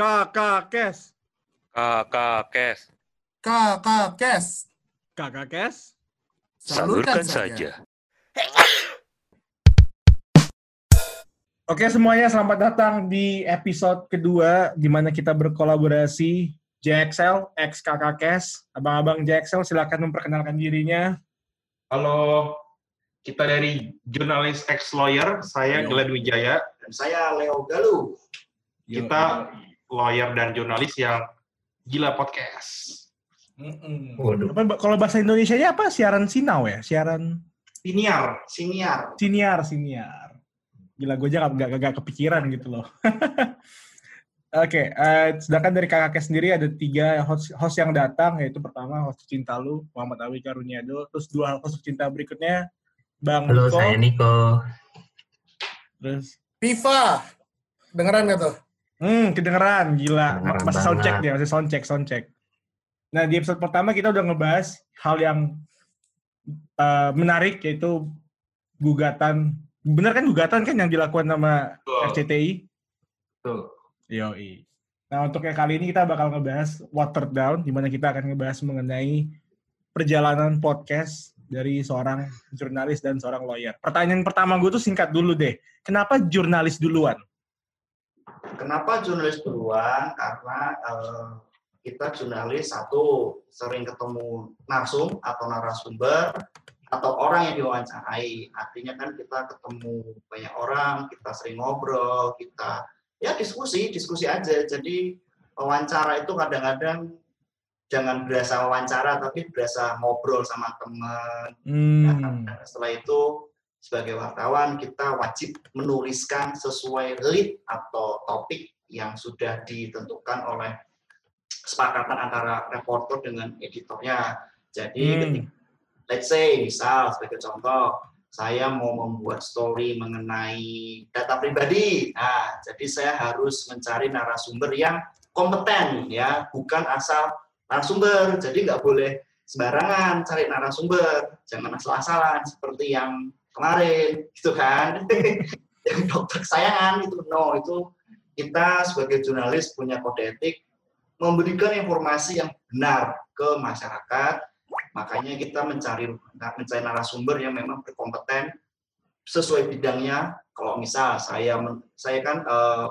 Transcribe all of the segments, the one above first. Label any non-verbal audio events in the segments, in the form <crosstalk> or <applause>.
Kakak Kes. Kakak Kes. Kakak Kes. Kakak Kes. Salurkan saja. Oke semuanya, selamat datang di episode kedua di mana kita berkolaborasi JXL X Kakak Kes. Abang-abang JXL silakan memperkenalkan dirinya. Halo, kita dari jurnalis ex lawyer, saya. Glenn Wijaya. Dan saya Leo Galuh. Kita lawyer dan jurnalis yang gila podcast. Mm-mm. Waduh. Apa, kalau bahasa Indonesia-nya apa? Siaran sinau ya? Siaran Siniar. Siniar. siniar, siniar. Gila, gue aja gak, gak, gak kepikiran gitu loh. <laughs> Oke, eh, sedangkan dari kakaknya sendiri ada tiga host, host yang datang, yaitu pertama host cinta lu, Muhammad Awi Karuniado, terus dua host cinta berikutnya, Bang Halo, Niko, saya Niko. terus Viva. Dengeran gak tuh? Hmm, kedengeran, gila, Kedengeran masih soundcheck dia, masih soundcheck, soundcheck. Nah, di episode pertama kita udah ngebahas hal yang eh, menarik, yaitu gugatan, bener kan gugatan kan yang dilakukan sama RCTI? Tuh. Yoi. Nah, untuk yang kali ini kita bakal ngebahas watered down, di mana kita akan ngebahas mengenai perjalanan podcast dari seorang jurnalis dan seorang lawyer. Pertanyaan pertama gue tuh singkat dulu deh. Kenapa jurnalis duluan? Kenapa jurnalis duluan? Karena eh, kita jurnalis satu sering ketemu narsum atau narasumber atau orang yang diwawancarai. Artinya kan kita ketemu banyak orang, kita sering ngobrol, kita ya diskusi, diskusi aja. Jadi wawancara itu kadang-kadang jangan berasa wawancara tapi berasa ngobrol sama teman, Hmm. Nah, setelah itu sebagai wartawan kita wajib menuliskan sesuai lead atau topik yang sudah ditentukan oleh kesepakatan antara reporter dengan editornya. Jadi Hmm. ketika let's say misal sebagai contoh saya mau membuat story mengenai data pribadi. Nah, jadi saya harus mencari narasumber yang kompeten ya, bukan asal narasumber. Jadi nggak boleh sembarangan cari narasumber, jangan asal-asalan seperti yang kemarin, gitu kan? <laughs> yang dokter kesayangan itu no itu kita sebagai jurnalis punya kode etik memberikan informasi yang benar ke masyarakat. Makanya kita mencari mencari narasumber yang memang berkompeten sesuai bidangnya. Kalau misal saya saya kan eh,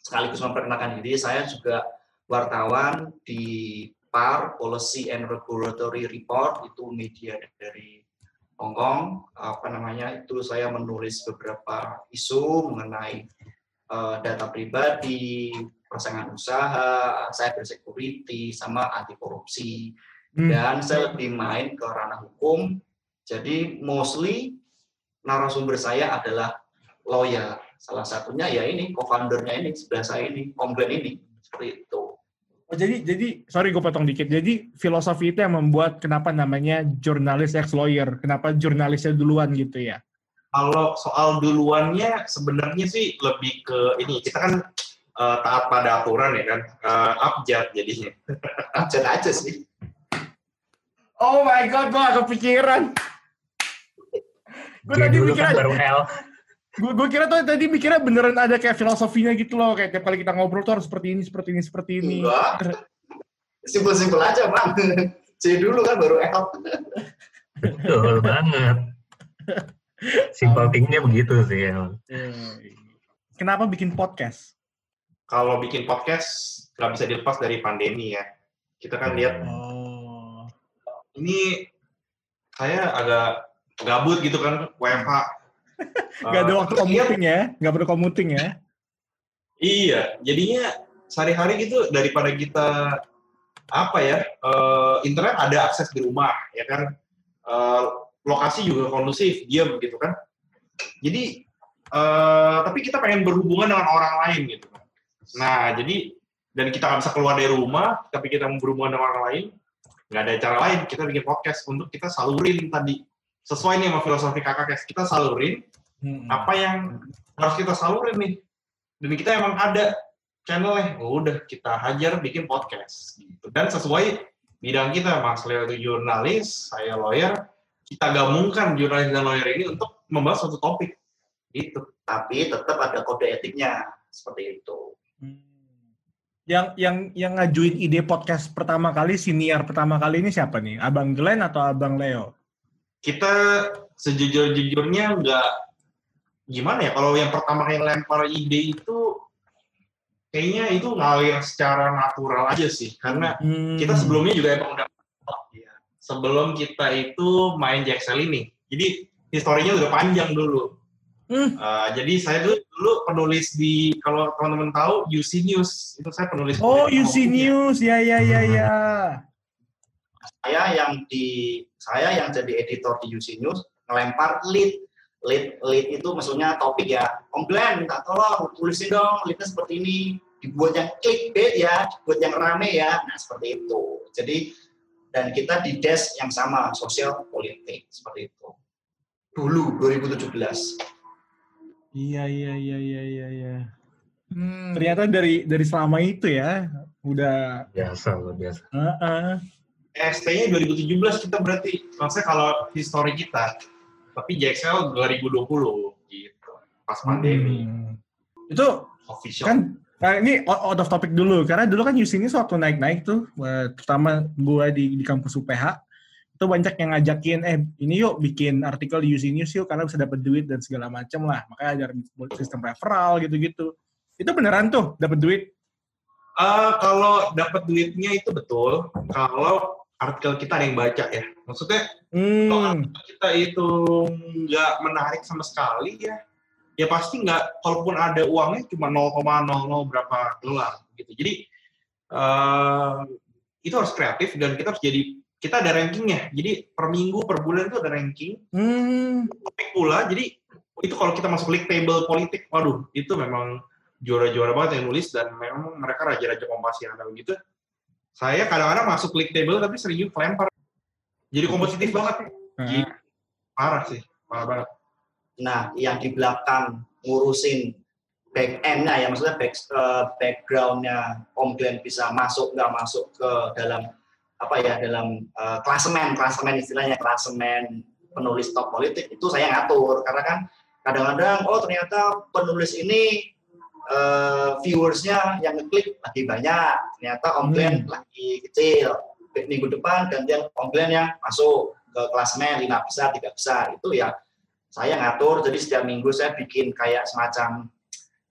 sekaligus memperkenalkan diri, saya juga wartawan di PAR Policy and Regulatory Report itu media dari Hong Kong apa namanya itu saya menulis beberapa isu mengenai eh, data pribadi pasangan usaha cyber security sama anti korupsi. Hmm. dan saya lebih main ke ranah hukum. Jadi mostly narasumber saya adalah lawyer. Salah satunya ya ini co-foundernya ini sebelah saya ini komplain ini. Seperti itu Oh, jadi, jadi, sorry gue potong dikit. Jadi filosofi itu yang membuat kenapa namanya jurnalis ex lawyer. Kenapa jurnalisnya duluan gitu ya? Kalau soal duluannya sebenarnya sih lebih ke ini kita kan eh, taat pada aturan ya kan, Eh, abjad jadinya. <laughs> aja aja sih Oh my god, gue gak kepikiran. Gue tadi mikir kan baru L. gue gue kira tuh tadi mikirnya beneran ada kayak filosofinya gitu loh kayak tiap kali kita ngobrol tuh harus seperti ini seperti ini seperti ini enggak simpel-simpel aja bang <laughs> C dulu kan baru L Betul banget. Simple thing-nya begitu sih. emang. kenapa bikin podcast Kalau bikin podcast nggak bisa dilepas dari pandemi ya. Kita kan lihat oh ini saya agak gabut gitu kan WFH. <laughs> nggak ada Eh, waktu commuting ya nggak perlu commuting ya Iya, jadinya sehari-hari gitu daripada kita apa ya eh, internet ada akses di rumah ya kan Eh, lokasi juga kondusif diam gitu kan. Jadi eh, tapi kita pengen berhubungan dengan orang lain gitu kan. Nah jadi dan kita nggak bisa keluar dari rumah tapi kita mau berhubungan dengan orang lain nggak ada cara lain kita bikin podcast untuk kita salurin tadi sesuai nih sama filosofi kakak guys kita salurin Hmm. apa yang harus kita salurin nih dan kita emang ada channelnya Oh, udah kita hajar bikin podcast gitu dan sesuai bidang kita mas Leo itu jurnalis saya lawyer kita gabungkan jurnalis dan lawyer ini untuk membahas suatu topik itu tapi tetap ada kode etiknya seperti itu. Hmm. Yang yang yang ngajuin ide podcast pertama kali, senior pertama kali ini siapa nih? Abang Glenn atau Abang Leo? Kita sejujur-jujurnya nggak gimana ya kalau yang pertama kali lempar ide itu kayaknya itu ngalir secara natural aja sih karena Hmm. kita sebelumnya juga emang udah ya, sebelum kita itu main JXL ini jadi historinya udah panjang dulu Hmm. Uh, jadi saya dulu, dulu penulis di kalau teman-teman tahu UC News itu saya penulis Oh, UC. News, ya ya ya ya. Saya yang di saya yang jadi editor di UC News ngelempar lead lead lead itu maksudnya topik ya Om Glenn minta tolong tulisin dong leadnya seperti ini dibuat yang clickbait ya dibuat yang rame ya nah seperti itu jadi dan kita di desk yang sama sosial politik seperti itu dulu 2017 Iya iya iya iya iya iya. Hmm. Ternyata dari dari selama itu ya udah Biasa, luar biasa. Heeh. ST-nya 2017 kita berarti. Maksudnya kalau histori kita tapi JXL 2020 gitu. Pas pandemi. Hmm. Itu official. kan nah ini out of topic dulu. Karena dulu kan UC ini waktu naik-naik tuh eh, terutama gua di di kampus UPH itu banyak yang ngajakin eh ini yuk bikin artikel di UC News yuk karena bisa dapat duit dan segala macam lah. Makanya ada sistem referral gitu-gitu. Itu beneran tuh dapat duit? Eh, kalau dapat duitnya itu betul. Kalau artikel kita ada yang baca ya. Maksudnya kalau hmm. artikel kita itu nggak menarik sama sekali ya ya pasti nggak kalaupun ada uangnya cuma 0,00 berapa dolar gitu. Jadi eh, itu harus kreatif dan kita harus jadi kita ada rankingnya. Jadi per minggu per bulan itu ada ranking. Hmm. topik pula jadi itu kalau kita masuk league table politik waduh itu memang juara-juara banget yang nulis dan memang mereka raja-raja kompas yang ada begitu saya kadang-kadang masuk league table tapi sering juga kelempar. Jadi kompetitif banget. Nah, Gitu. parah sih. Parah banget. Nah, yang di belakang ngurusin back end-nya ya, maksudnya back, eh, background-nya Om Glenn bisa masuk nggak masuk ke dalam apa ya dalam eh, klasemen, klasemen istilahnya klasemen penulis top politik itu saya ngatur. Karena kan kadang-kadang oh ternyata penulis ini eh, viewersnya yang ngeklik lagi banyak, ternyata Om Glenn lagi kecil. Minggu depan gantian Glenn yang masuk ke klasemen lima besar, tiga besar. Itu ya saya ngatur. Jadi setiap minggu saya bikin kayak semacam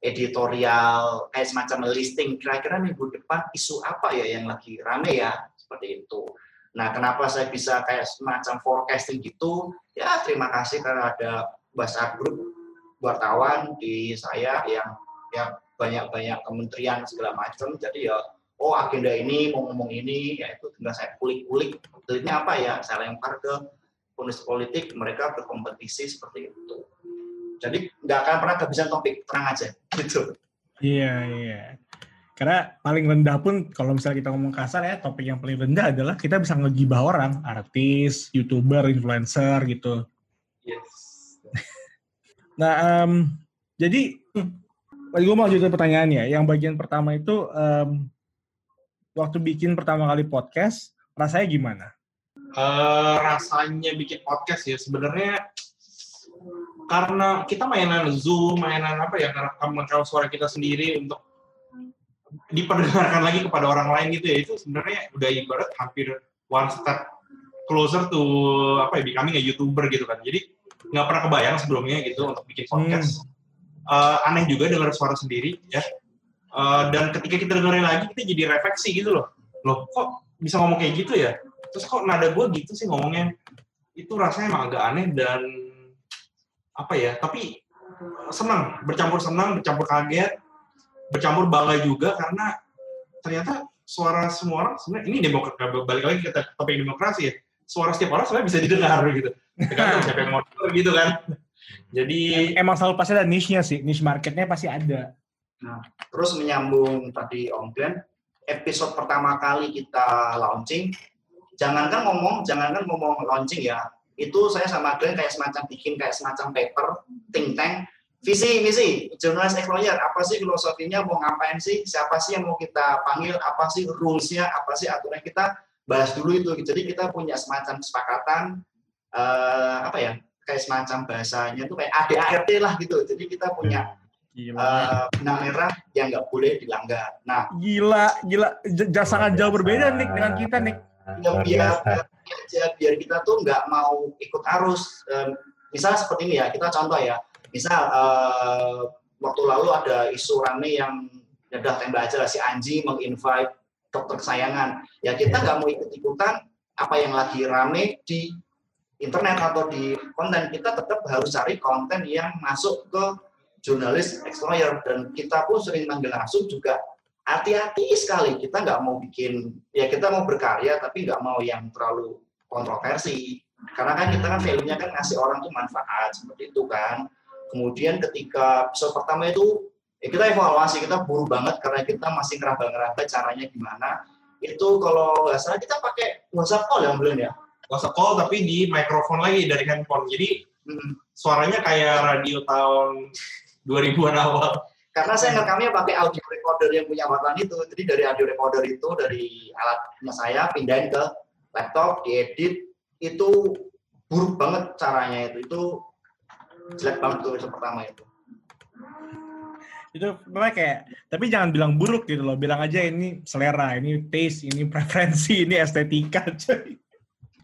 editorial kayak semacam listing. Kira-kira minggu depan isu apa ya yang lagi rame ya? Seperti itu. Nah kenapa saya bisa kayak semacam forecasting gitu? Ya terima kasih karena ada WhatsApp grup wartawan di saya yang yang banyak-banyak kementerian segala macam jadi ya oh agenda ini mau ngomong ini ya itu tinggal saya kulik-kulik Detailnya apa ya saya lempar ke penulis politik mereka berkompetisi seperti itu. Jadi nggak akan pernah kehabisan topik, tenang aja. <laughs> Gitu. Iya, iya. Karena paling rendah pun kalau misalnya kita ngomong kasar ya, topik yang paling rendah adalah kita bisa ngegibah orang, artis, youtuber, influencer gitu. yes Nah, em, jadi gue mau lanjutin pertanyaannya. Yang bagian pertama itu em, waktu bikin pertama kali podcast, rasanya gimana? Eh, rasanya bikin podcast ya sebenarnya karena kita mainan Zoom, mainan apa ya, ngerekam ngerekam suara kita sendiri untuk diperdengarkan lagi kepada orang lain gitu ya itu sebenarnya udah ibarat hampir one step closer to apa ya becoming a youtuber gitu kan jadi nggak pernah kebayang sebelumnya gitu untuk bikin podcast Eh, aneh juga dengar suara sendiri ya. Eh, dan ketika kita dengerin lagi kita jadi refleksi gitu loh. Loh kok bisa ngomong kayak gitu ya? Terus kok nada gue gitu sih ngomongnya? Itu rasanya emang agak aneh dan apa ya tapi senang. Bercampur senang bercampur kaget bercampur bangga juga karena ternyata suara semua orang sebenarnya ini demokrasi balik lagi kita topik demokrasi ya. Suara setiap orang sebenarnya bisa didengar gitu. Tergantung siapa yang mau gitu kan jadi Emang selalu pasti ada niche-nya sih, niche marketnya pasti ada. Terus menyambung tadi Om Glenn, episode pertama kali kita launching, jangankan ngomong, jangankan ngomong launching ya, itu saya sama Glenn kayak semacam bikin kayak semacam paper, think tank, visi misi jurnalis employer apa sih filosofinya mau ngapain sih siapa sih yang mau kita panggil apa sih rulesnya apa sih aturan kita bahas dulu itu jadi kita punya semacam kesepakatan eh, apa ya kayak semacam bahasanya tuh kayak ADART lah gitu jadi kita punya Gila. eh, benang merah yang nggak boleh dilanggar. Nah, Gila, gila. J- sangat jauh berbeda nih dengan kita nih. ya biar, biar, biar kita tuh nggak mau ikut arus. Em, misal seperti ini ya, kita contoh ya. Misal eh, waktu lalu ada isu rame yang ya udah tembak aja lah si Anji menginvite dokter kesayangan. Ya kita nggak mau ikut-ikutan apa yang lagi rame di internet atau di konten. Kita tetap harus cari konten yang masuk ke jurnalis explorer dan kita pun sering manggil langsung juga hati-hati sekali. Kita nggak mau bikin ya kita mau berkarya tapi nggak mau yang terlalu kontroversi. Karena kan kita kan value-nya kan ngasih orang tuh manfaat seperti itu kan. Kemudian ketika episode pertama itu ya kita evaluasi kita buru banget karena kita masih ngeraba-ngeraba caranya gimana. Itu kalau nggak salah kita pakai WhatsApp call yang belum ya WhatsApp call tapi di mikrofon lagi dari handphone. Jadi Hmm. suaranya kayak radio tahun 2000-an awal. karena saya ngerekamnya pakai audio recorder yang punya wartawan itu jadi dari audio recorder itu dari alatnya saya pindahin ke laptop diedit itu buruk banget caranya itu itu jelek banget tuh episode pertama itu Itu memang kayak, tapi jangan bilang buruk gitu loh. Bilang aja ini selera, ini taste, ini preferensi, ini estetika. <laughs> Coy.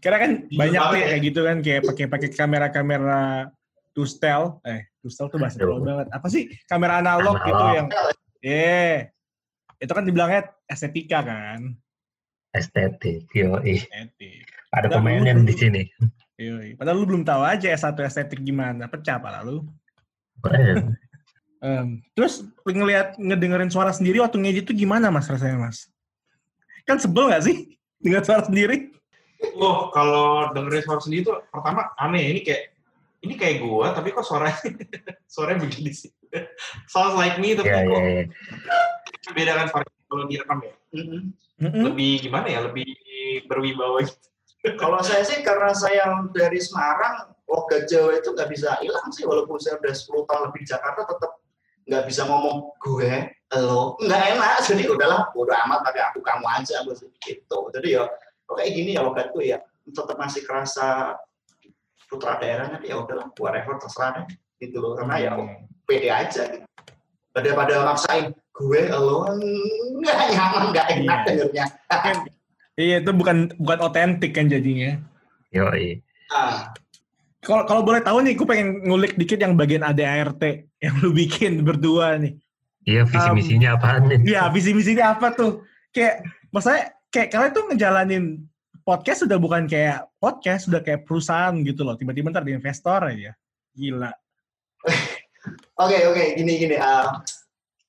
Karena kan Jujur banyak ya. kayak gitu kan, kayak pakai pakai kamera-kamera two style, eh two style tuh bahasa. Jawa banget. Apa sih kamera analog gitu Analog. yang, eh itu kan dibilangnya estetika kan, Estetik, yoi. estetik. Ada pemainnya di sini. Yoi. Padahal lu belum tahu aja S1 estetik gimana, pecah pala lu. Keren. Em, terus ngelihat ngedengerin suara sendiri waktu ngedit itu gimana mas rasanya mas? Kan sebel gak sih dengan suara sendiri? Wah, kalau dengerin suara sendiri tuh pertama aneh ini kayak ini kayak gua tapi kok suaranya <laughs> suaranya begini sih. Sounds like me tapi Ya, kok ya, ya. beda kan suara kalau direkam ya. Mm-mm. Mm-mm. Lebih gimana ya? Lebih berwibawa gitu. <laughs> kalau saya sih karena saya dari Semarang logat Jawa itu nggak bisa hilang sih walaupun saya udah 10 tahun lebih di Jakarta tetap nggak bisa ngomong gue lo nggak enak jadi udahlah bodo amat pakai aku kamu aja aku gitu jadi ya kok kayak gini ya logatku ya tetap masih kerasa putra daerahnya ya udahlah whatever terserah deh gitu loh karena ya pede aja gitu. daripada maksain gue lo <laughs> nggak nyaman nggak enak Iya. dengernya <laughs> Iya itu bukan bukan otentik kan jadinya. Yoi. ah Kalau kalau boleh tahu nih, gue pengen ngulik dikit yang bagian ADART yang lu bikin berdua nih. Iya, visi Um, misinya apaan nih? Iya visi misinya apa tuh? Kayak maksudnya kayak kalian tuh ngejalanin podcast sudah bukan kayak podcast, sudah kayak perusahaan gitu loh. Tiba-tiba ntar di investor aja. Gila. <laughs> Oke oke gini gini ah,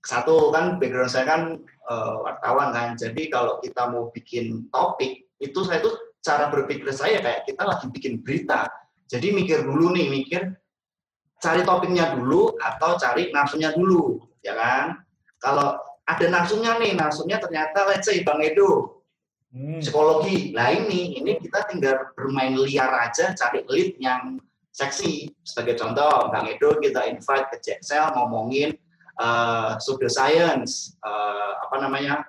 satu kan background saya kan eh, wartawan kan jadi kalau kita mau bikin topik itu saya tuh cara berpikir saya kayak kita lagi bikin berita jadi mikir dulu nih mikir cari topiknya dulu atau cari nafsunya dulu ya kan kalau ada nafsunya nih nafsunya ternyata let's say bang Edo Hmm. psikologi. Nah ini, ini kita tinggal bermain liar aja, cari lead yang seksi. Sebagai contoh, Bang Edo kita invite ke Jacksel ngomongin uh, pseudoscience, uh, apa namanya,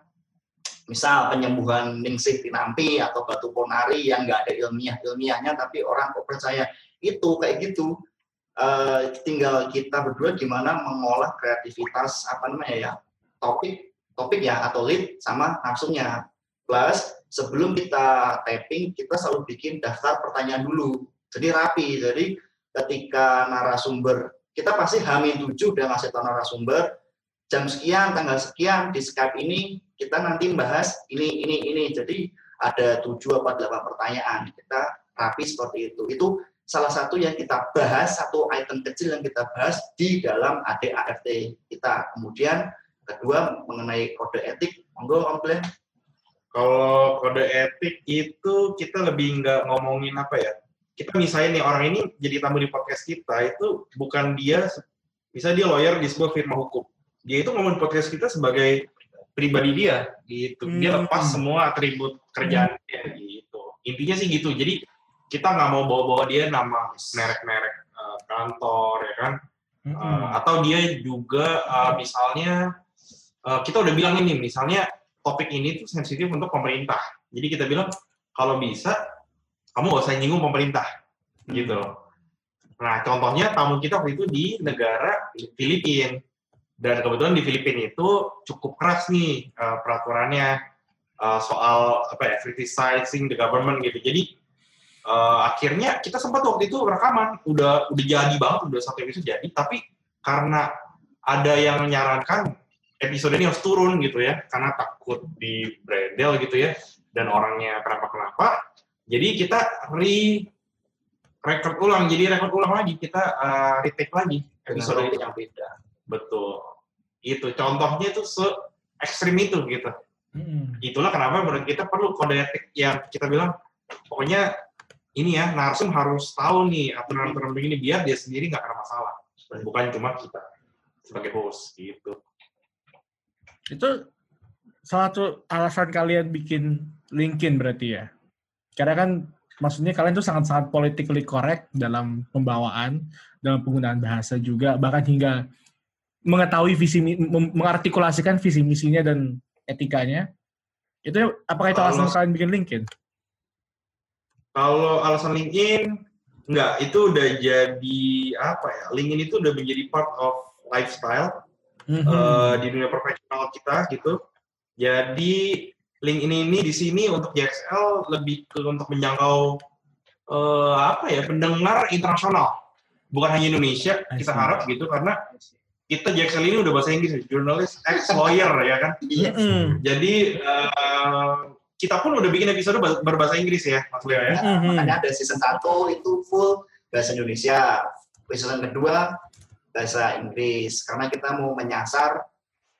misal penyembuhan ningsih tinampi atau batu ponari yang nggak ada ilmiah ilmiahnya tapi orang kok percaya itu kayak gitu. Uh, tinggal kita berdua gimana mengolah kreativitas apa namanya ya topik topik ya atau lead sama nafsunya Plus, sebelum kita typing, kita selalu bikin daftar pertanyaan dulu. Jadi rapi. Jadi ketika narasumber, kita pasti hamin tujuh udah ngasih tahu narasumber, jam sekian, tanggal sekian, di Skype ini, kita nanti bahas ini, ini, ini. Jadi ada tujuh apa delapan pertanyaan. Kita rapi seperti itu. Itu salah satu yang kita bahas, satu item kecil yang kita bahas di dalam ADART kita. Kemudian kedua mengenai kode etik, monggo Om Glenn. Kalau kode etik itu kita lebih nggak ngomongin apa ya. Kita misalnya nih orang ini jadi tamu di podcast kita itu bukan dia, bisa dia lawyer di sebuah firma hukum. Dia itu ngomongin podcast kita sebagai pribadi dia gitu. Dia Hmm. lepas semua atribut kerjaan dia gitu. Intinya sih gitu. Jadi kita nggak mau bawa-bawa dia nama merek-merek eh, kantor ya kan. Hmm. Uh, atau dia juga uh, misalnya uh, kita udah bilang ini misalnya topik ini tuh sensitif untuk pemerintah. Jadi kita bilang kalau bisa kamu gak usah nyinggung pemerintah. Gitu. Nah contohnya tamu kita waktu itu di negara Filipina. Dan kebetulan di Filipina itu cukup keras nih eh, peraturannya eh, soal apa ya criticizing the government gitu. Jadi eh, akhirnya kita sempat waktu itu rekaman. Udah udah jadi banget udah satu episode jadi. Tapi karena ada yang menyarankan episode ini harus turun gitu ya karena takut di bredel gitu ya dan orangnya kenapa-kenapa. Jadi kita re record ulang jadi record ulang lagi kita eh, retake lagi episode topik itu yang beda. betul. Itu contohnya itu se ekstrim itu gitu. Mm-mm. itulah kenapa menurut kita perlu kode etik yang kita bilang pokoknya ini ya narsum harus tahu nih aturan-aturan begini biar dia sendiri nggak kena masalah. Bukan cuma kita sebagai host gitu Itu salah satu alasan kalian bikin LinkedIn berarti ya? Karena kan maksudnya kalian tuh sangat-sangat politically correct dalam pembawaan, dalam penggunaan bahasa juga, bahkan hingga mengetahui visi, mengartikulasikan visi misinya dan etikanya. Itu apakah itu alasan Kalau- kalian bikin LinkedIn? kalau alasan LinkedIn nggak itu udah jadi apa ya LinkedIn itu udah menjadi part of lifestyle Mhm. eh, di dunia profesional kita gitu. Jadi LinkedIn ini di sini untuk JXL lebih ke untuk menjangkau eh, apa ya pendengar internasional, bukan hanya Indonesia. I Kita see. harap gitu karena kita JXL ini udah bahasa Inggris, jurnalis ex lawyer <laughs> ya kan. Mhm. Jadi eh, kita pun udah bikin episode ber- berbahasa Inggris ya, Mas Leo ya. Mhm. Makanya ada season 1 itu full bahasa Indonesia. Season kedua bahasa Inggris karena kita mau menyasar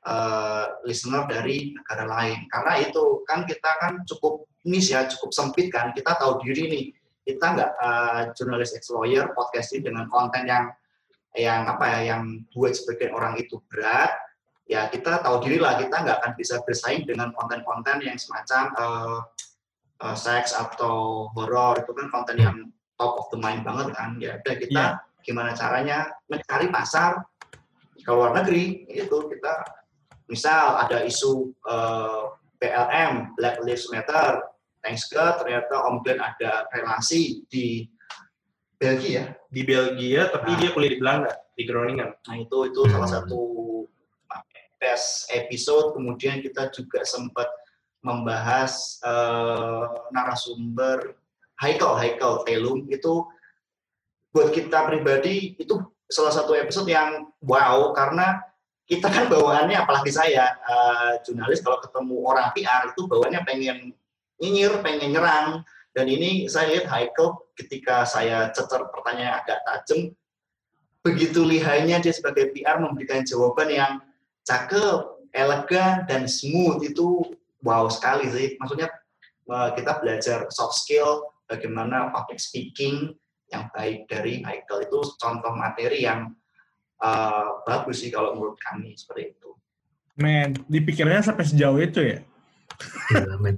eh, listener dari negara lain. Karena itu kan kita kan cukup niche ya, cukup sempit kan. Kita tahu diri nih. Kita nggak eh, jurnalis ex lawyer podcasting dengan konten yang yang apa ya, yang buat sebagian orang itu berat. Ya kita tahu diri lah, kita nggak akan bisa bersaing dengan konten-konten yang semacam eh, eh, seks atau horor itu kan konten yang top of the mind banget kan ya udah kita Iya. Gimana caranya mencari pasar ke luar negeri itu kita misal ada isu eh, BLM Black Lives Matter thanks God ternyata Om Glenn ada relasi di Belgia Di Belgia, tapi Nah. dia kuliah di Belanda, di Groningen. Nah itu itu salah Hmm. satu best episode. Kemudian kita juga sempat membahas eh, narasumber Haikal Haikal Telum itu buat kita pribadi itu salah satu episode yang wow karena kita kan bawaannya apalagi saya eh, jurnalis kalau ketemu orang PR itu bawaannya pengen nyinyir, pengen nyerang dan ini saya lihat Haikal ketika saya cecer pertanyaan agak tajam begitu lihainya dia sebagai PR memberikan jawaban yang cakep, elegan dan smooth itu wow sekali sih. Maksudnya eh, kita belajar soft skill, bagaimana public speaking yang baik dari Michael itu contoh materi yang eh, bagus sih kalau menurut kami seperti itu. Men, dipikirnya sampai sejauh itu ya? Gila, men.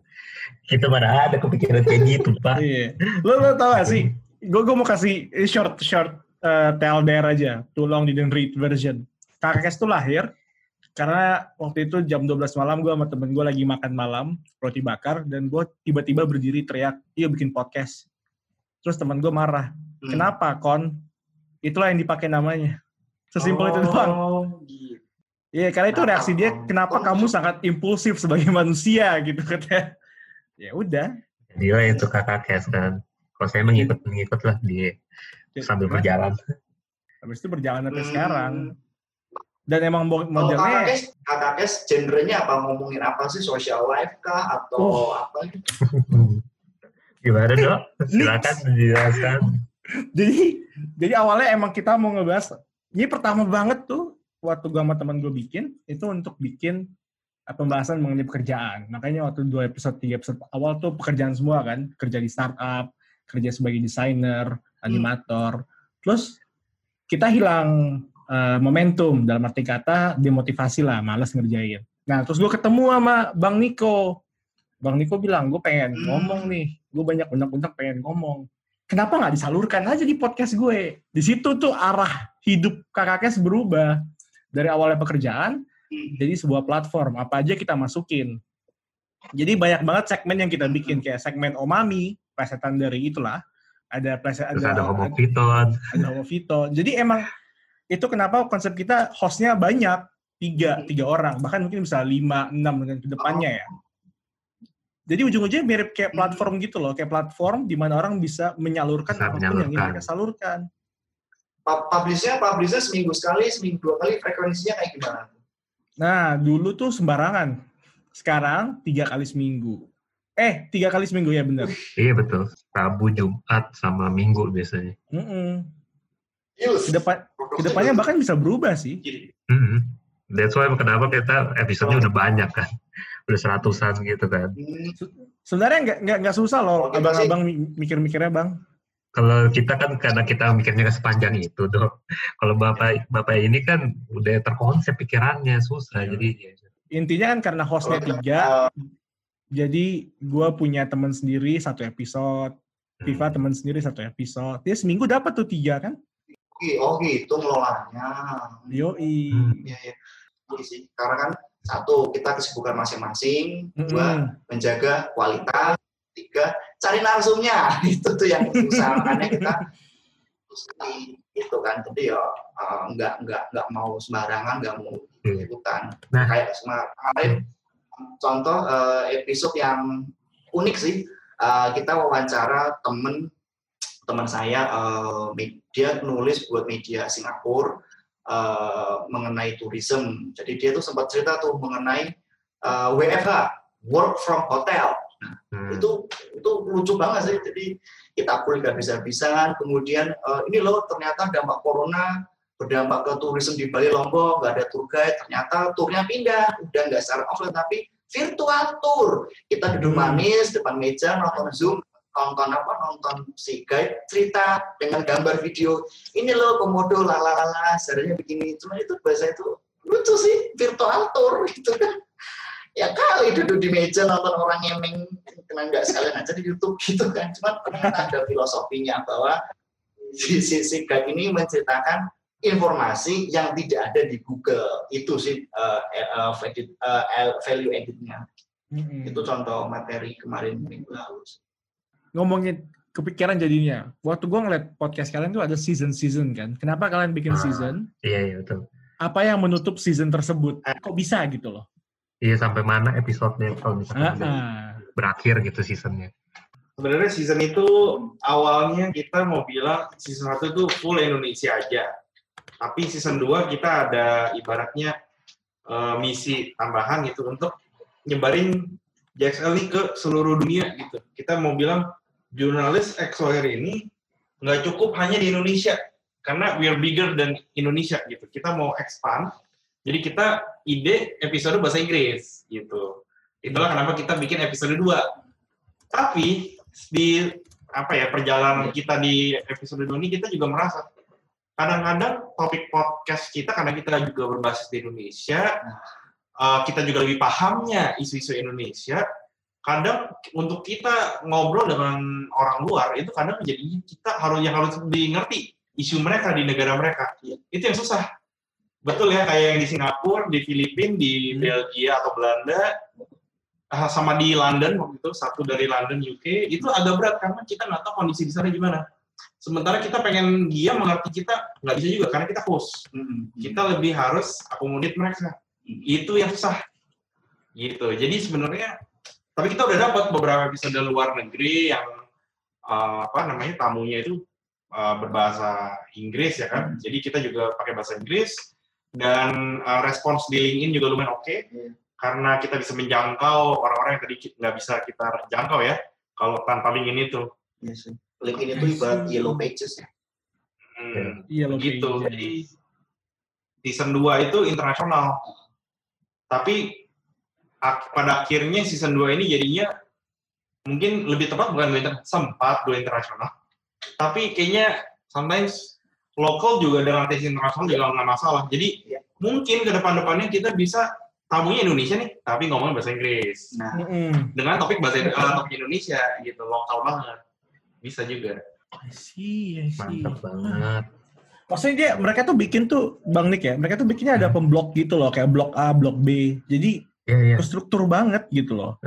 Kita mana ada kepikiran kayak gitu, Pak. Iya. Lo lo tau gak sih? Gue gue mau kasih short short uh, tell there aja. Too long didn't read version. Kakek tuh lahir karena waktu itu jam 12 malam gue sama temen gue lagi makan malam roti bakar dan gue tiba-tiba berdiri teriak, iya bikin podcast. Terus temen gue marah, Hmm. kenapa kon? Itulah yang dipakai namanya. Sesimpel itu doang. Oh, gitu. Iya, karena itu Kenapa reaksi dia, kenapa Kon kamu sangat impulsif sebagai <laughs> manusia gitu katanya. Ya udah. Dia itu kakak kes kan. Kalau saya mengikut mengikut lah dia sambil Nah, berjalan. Habis itu berjalan sampai Hmm. sekarang. Dan emang mo- Kalau kakak kes, kakak kes genrenya apa ngomongin apa sih social life kah atau apa gitu? <laughs> Gimana dok? Silakan dijelaskan. jadi jadi awalnya emang kita mau ngebahas ini pertama banget tuh waktu gua sama teman gue bikin itu untuk bikin uh, pembahasan mengenai pekerjaan. Makanya waktu dua episode tiga episode awal tuh pekerjaan semua kan, kerja di startup, kerja sebagai desainer, animator. Terus kita hilang uh, momentum dalam arti kata demotivasi lah, malas ngerjain. Nah terus gue ketemu sama Bang Niko. Bang Niko bilang, gue pengen Hmm. ngomong nih, gue banyak undang-undang pengen ngomong. Kenapa nggak disalurkan aja di podcast gue? Di situ tuh arah hidup kakaknya berubah. Dari awalnya pekerjaan jadi sebuah platform. Apa aja kita masukin. Jadi banyak banget segmen yang kita bikin. Kayak segmen Omami, plesetan dari itulah. Ada pleset Terus ada ada homo ada Homo Vito. Jadi emang itu kenapa konsep kita hostnya banyak. Tiga tiga orang. Bahkan mungkin bisa lima enam dengan ke depannya ya jadi ujung-ujungnya mirip kayak platform gitu loh kayak platform di mana orang bisa menyalurkan Bisa apa pun yang ingin menyalurkan. mereka salurkan Pu- Publishnya, publishnya seminggu sekali, seminggu dua kali, frekuensinya kayak gimana? nah dulu tuh sembarangan sekarang tiga kali seminggu eh tiga kali seminggu ya bener Iya betul. Rabu, Jumat, sama Minggu biasanya. Mm-mm. Yus. Ke depan, ke depannya bahkan bisa berubah sih Mhm. That's why kenapa kita episode-nya udah banyak kan. Udah seratusan gitu kan. Hmm, sebenarnya nggak nggak nggak susah loh abang-abang mi- mikir-mikirnya bang Kalau kita kan karena kita mikirnya sepanjang itu dong. Kalau bapak bapak ini kan udah terkonsep pikirannya susah. Iya. Jadi intinya kan karena hostnya tiga uh, jadi gue punya teman sendiri satu episode hmm, Viva teman sendiri satu episode dia seminggu dapat tuh tiga kan Oke, oh gitu ngelolanya. yoi Hmm. Iya sih. Karena kan satu kita kesibukan masing-masing, dua menjaga kualitas, tiga cari narsumnya. <laughs> Itu tuh yang susah makanya kita itu kan. Jadi ya uh, nggak nggak nggak mau sembarangan nggak mau Iya. ikutan. Nah. kayak kemarin contoh uh, episode yang unik sih. Uh, kita wawancara temen teman saya uh, media nulis buat media Singapura uh, mengenai tourism. Jadi dia tuh sempat cerita tuh mengenai uh, WFH work from hotel. Hmm, itu itu lucu banget sih. Jadi kita pun nggak bisa-bisaan kemudian eh, ini loh ternyata dampak corona berdampak ke tourism di Bali Lombok nggak ada tour guide ternyata turnya pindah. Udah nggak secara offline tapi virtual tour. Kita duduk Hmm. manis depan meja nonton zoom nonton apa nonton si guide cerita dengan gambar video. Ini loh komodo lalalala seharusnya begini. Cuma itu bahasa itu lucu sih virtual tour gitu kan. Ya kali duduk di meja nonton orang ngemeng. Kena nggak sekalian aja di YouTube gitu kan. Cuman ternyata ada filosofinya bahwa si si, si guide ini menceritakan informasi yang tidak ada di Google. Itu sih uh, uh, value, uh, value editnya. Mm-mm. itu contoh materi kemarin minggu lalu ngomongin kepikiran jadinya waktu gue ngeliat podcast kalian tuh ada season season kan kenapa kalian bikin Ah. season iya iya betul. apa yang menutup season tersebut kok bisa gitu loh Iya sampai mana episodenya kalau misalkan udah Ah-ah. berakhir gitu seasonnya. Sebenarnya season itu awalnya kita mau bilang season 1 itu full Indonesia aja. Tapi season 2 kita ada ibaratnya eh, misi tambahan gitu untuk nyebarin JXL ini ke seluruh dunia gitu. Kita mau bilang jurnalis XOR ini nggak cukup hanya di Indonesia karena we are bigger than Indonesia gitu. Kita mau expand. Jadi kita ide episode bahasa Inggris gitu. Itulah kenapa kita bikin episode 2. Tapi di apa ya perjalanan kita di episode 2 ini kita juga merasa kadang-kadang topik podcast kita karena kita juga berbasis di Indonesia, eh, kita juga lebih pahamnya isu-isu Indonesia. Kadang untuk kita ngobrol dengan orang luar itu kadang menjadi kita harus yang harus dimengerti isu mereka di negara mereka. Itu yang susah. Betul ya kayak yang di Singapura, di Filipina, di Hmm. Belgia atau Belanda, ah, sama di London waktu itu satu dari London UK itu agak berat karena kita nggak tahu kondisi di sana gimana. Sementara kita pengen dia mengerti kita nggak bisa juga karena kita host. Kita lebih harus akomodir mereka. Itu yang susah. Gitu. Jadi sebenarnya tapi kita udah dapat beberapa episode luar negeri yang uh, apa namanya tamunya itu uh, berbahasa Inggris ya kan. Jadi kita juga pakai bahasa Inggris dan uh, respons di LinkedIn juga lumayan oke Iya. karena kita bisa menjangkau orang-orang yang tadi nggak bisa kita jangkau ya kalau tanpa LinkedIn itu. Iya sih. LinkedIn itu ibarat yellow pages ya. Hmm, iya loh gitu. kayaknya. Jadi season 2 itu internasional. Tapi pada akhirnya season 2 ini jadinya mungkin lebih tepat bukan dua sempat dua internasional. Tapi kayaknya sometimes lokal juga dengan tes internasional juga nggak masalah. Jadi Iya. mungkin ke depan-depannya kita bisa tamunya Indonesia nih, tapi ngomongin bahasa Inggris Nah, Mm-mm. dengan topik bahasa eh, topik Indonesia gitu, lokal banget. Bisa juga. I see, I see. Mantap banget. Maksudnya dia mereka tuh bikin tuh Bang Nick ya, mereka tuh bikinnya ada Hmm. pemblok gitu loh, kayak blok A, blok B. Jadi Iya iya. terstruktur banget gitu loh.